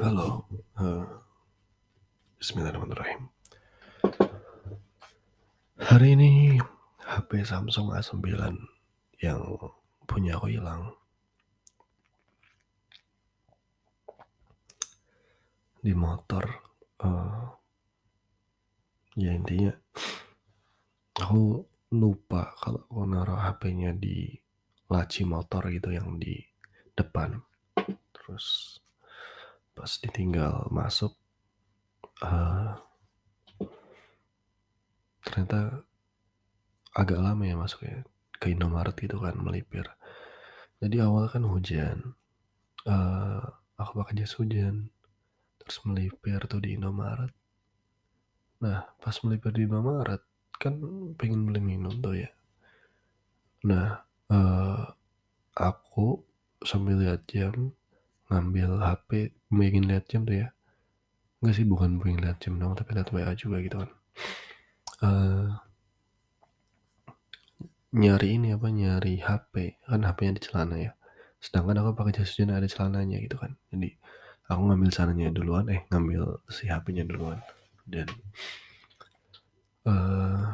Halo, eee, bismillahirrahmanirrahim. Hari ini HP Samsung A9 yang punya aku hilang. Di motor, eee ya intinya aku lupa kalau aku naruh HP-nya di laci motor gitu yang di depan. Terus pas ditinggal masuk, eee ternyata agak lama ya masuknya, ke Indomaret gitu kan melipir. Jadi awalnya kan hujan, eee, aku pakai jas hujan, terus melipir tuh di Indomaret. Nah, pas melipir di Indomaret, kan pengen beli minum tuh ya. Nah, eee, aku sambil lihat jam, ngambil HP, pengen lihat jam tuh ya. Enggak sih, bukan pengen lihat jam doang, tapi lihat WA juga gitu kan. Eee nyari ini apa, nyari HP, kan HP-nya di celana ya. Sedangkan aku pakai jas hujan ada celananya gitu kan. Jadi aku ngambil celananya duluan, eh ngambil si HP-nya duluan dan eee,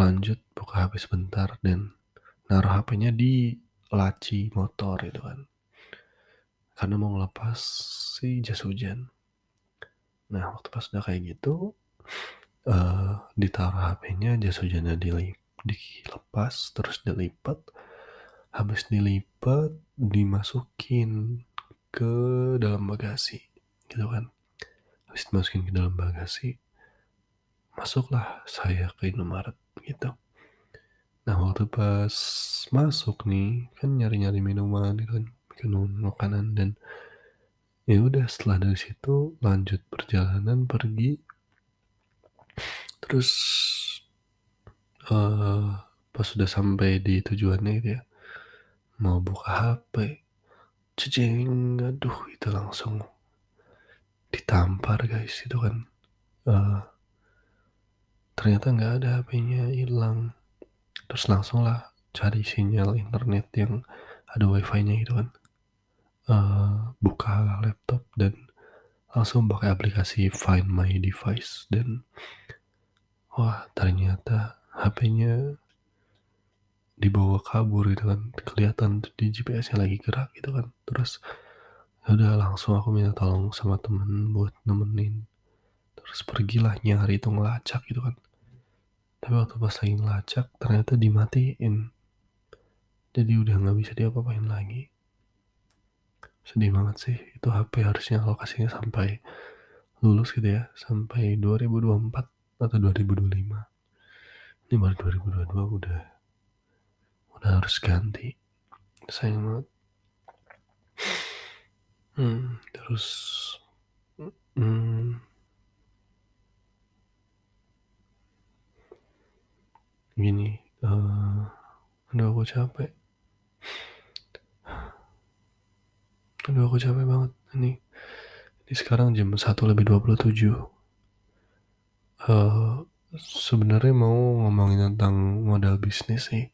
lanjut buka HP sebentar dan naruh HP-nya di laci motor gitu kan. Karena mau ngelepas si jas hujan. Nah, waktu pas udah kayak gitu, eee, ditaruh HP-nya, jas hujannya dilip dilepas, terus dilipat, habis dilipat, dimasukin ke dalam bagasi, gitu kan. Habis dimasukin ke dalam bagasi, masuklah saya ke Indomaret, gitu. Nah, waktu pas masuk nih, kan nyari-nyari minuman gitu kan, bikin makanan dan ya udah setelah dari situ lanjut perjalanan pergi terus, eee, pas udah sampai di tujuannya gitu ya, mau buka HP, aduh itu langsung ditampar guys, itu kan, eee ternyata nggak ada HP-nya, hilang. Terus langsunglah cari sinyal internet yang ada WiFi-nya gitu kan. Eee, buka laptop dan langsung pakai aplikasi Find My Device dan wah ternyata HP-nya dibawa kabur gitu kan, kelihatan di GPS-nya lagi gerak gitu kan. Terus ya udah langsung aku minta tolong sama temen buat nemenin. Terus pergilah nyari itu ngelacak gitu kan. Tapi waktu pas lagi ngelacak ternyata dimatiin. Jadi udah nggak bisa diapa-apain lagi. Sedih banget sih, itu HP harusnya alokasinya sampai lulus gitu ya, sampai 2024 atau 2025. Ini baru 2022 udah udah harus ganti. Sayang banget. Hmm, terus mmm gini, eee, aduh aku capek. Aduh aku capek banget ini. Ini sekarang jam 01.27. Eee, sebenarnya mau ngomongin tentang modal bisnis sih.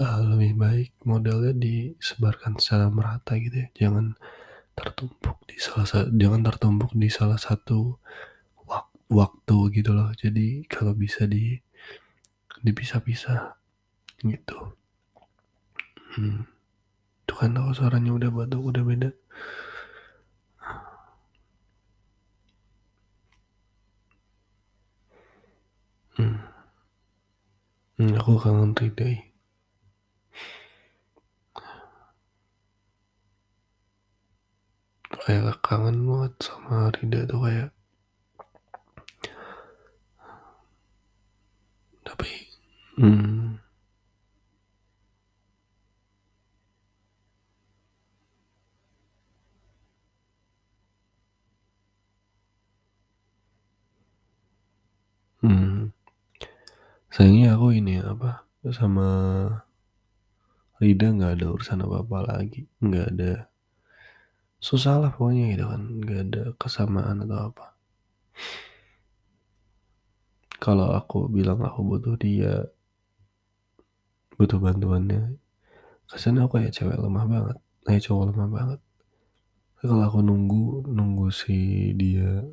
Eee, lebih baik modalnya disebarkan secara merata gitu ya, jangan tertumpuk di salah sa jangan tertumpuk di salah satu wak waktu gitu loh. Jadi kalau bisa di dipisah-pisah, gitu. Hmm, kan aku suaranya udah batuk, udah beda. Hmm. Mmm, aku kangen Riday. Kayak kangen banget sama Rida tuh kayak tapi Hmm. Sayangnya aku ini apa, sama Rida nggak ada urusan apa-apa lagi, nggak ada susah lah pokoknya gitu kan, nggak ada kesamaan atau apa. Kalau aku bilang aku butuh dia butuh bantuannya, kesannya aku kayak cewek lemah banget. Kayak cowok lama banget. Kalau aku nunggu, nunggu si dia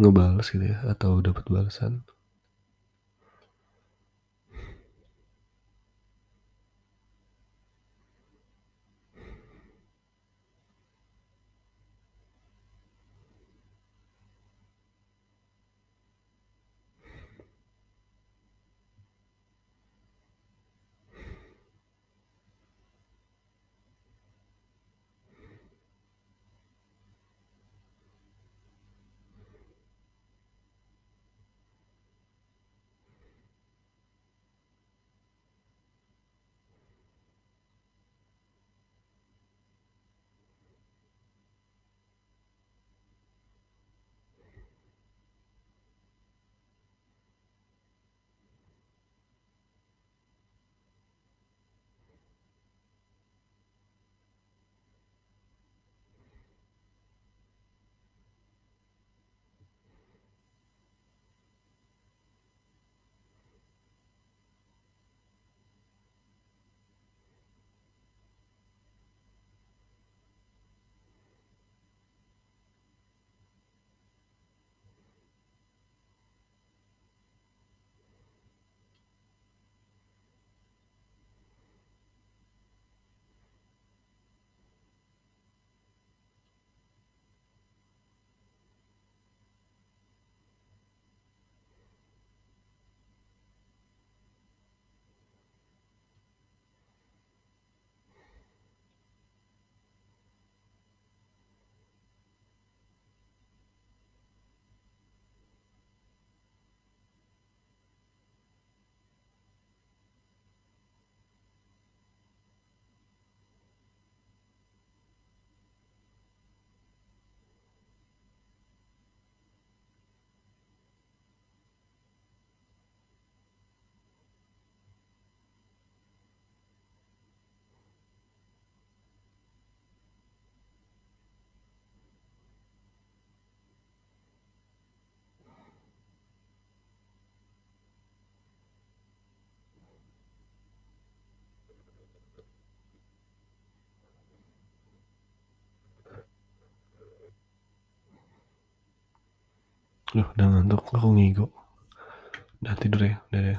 ngebales gitu ya atau dapat balasan. Duh, udah ngantuk, aku ngigo. Udah tidur ya, dadah.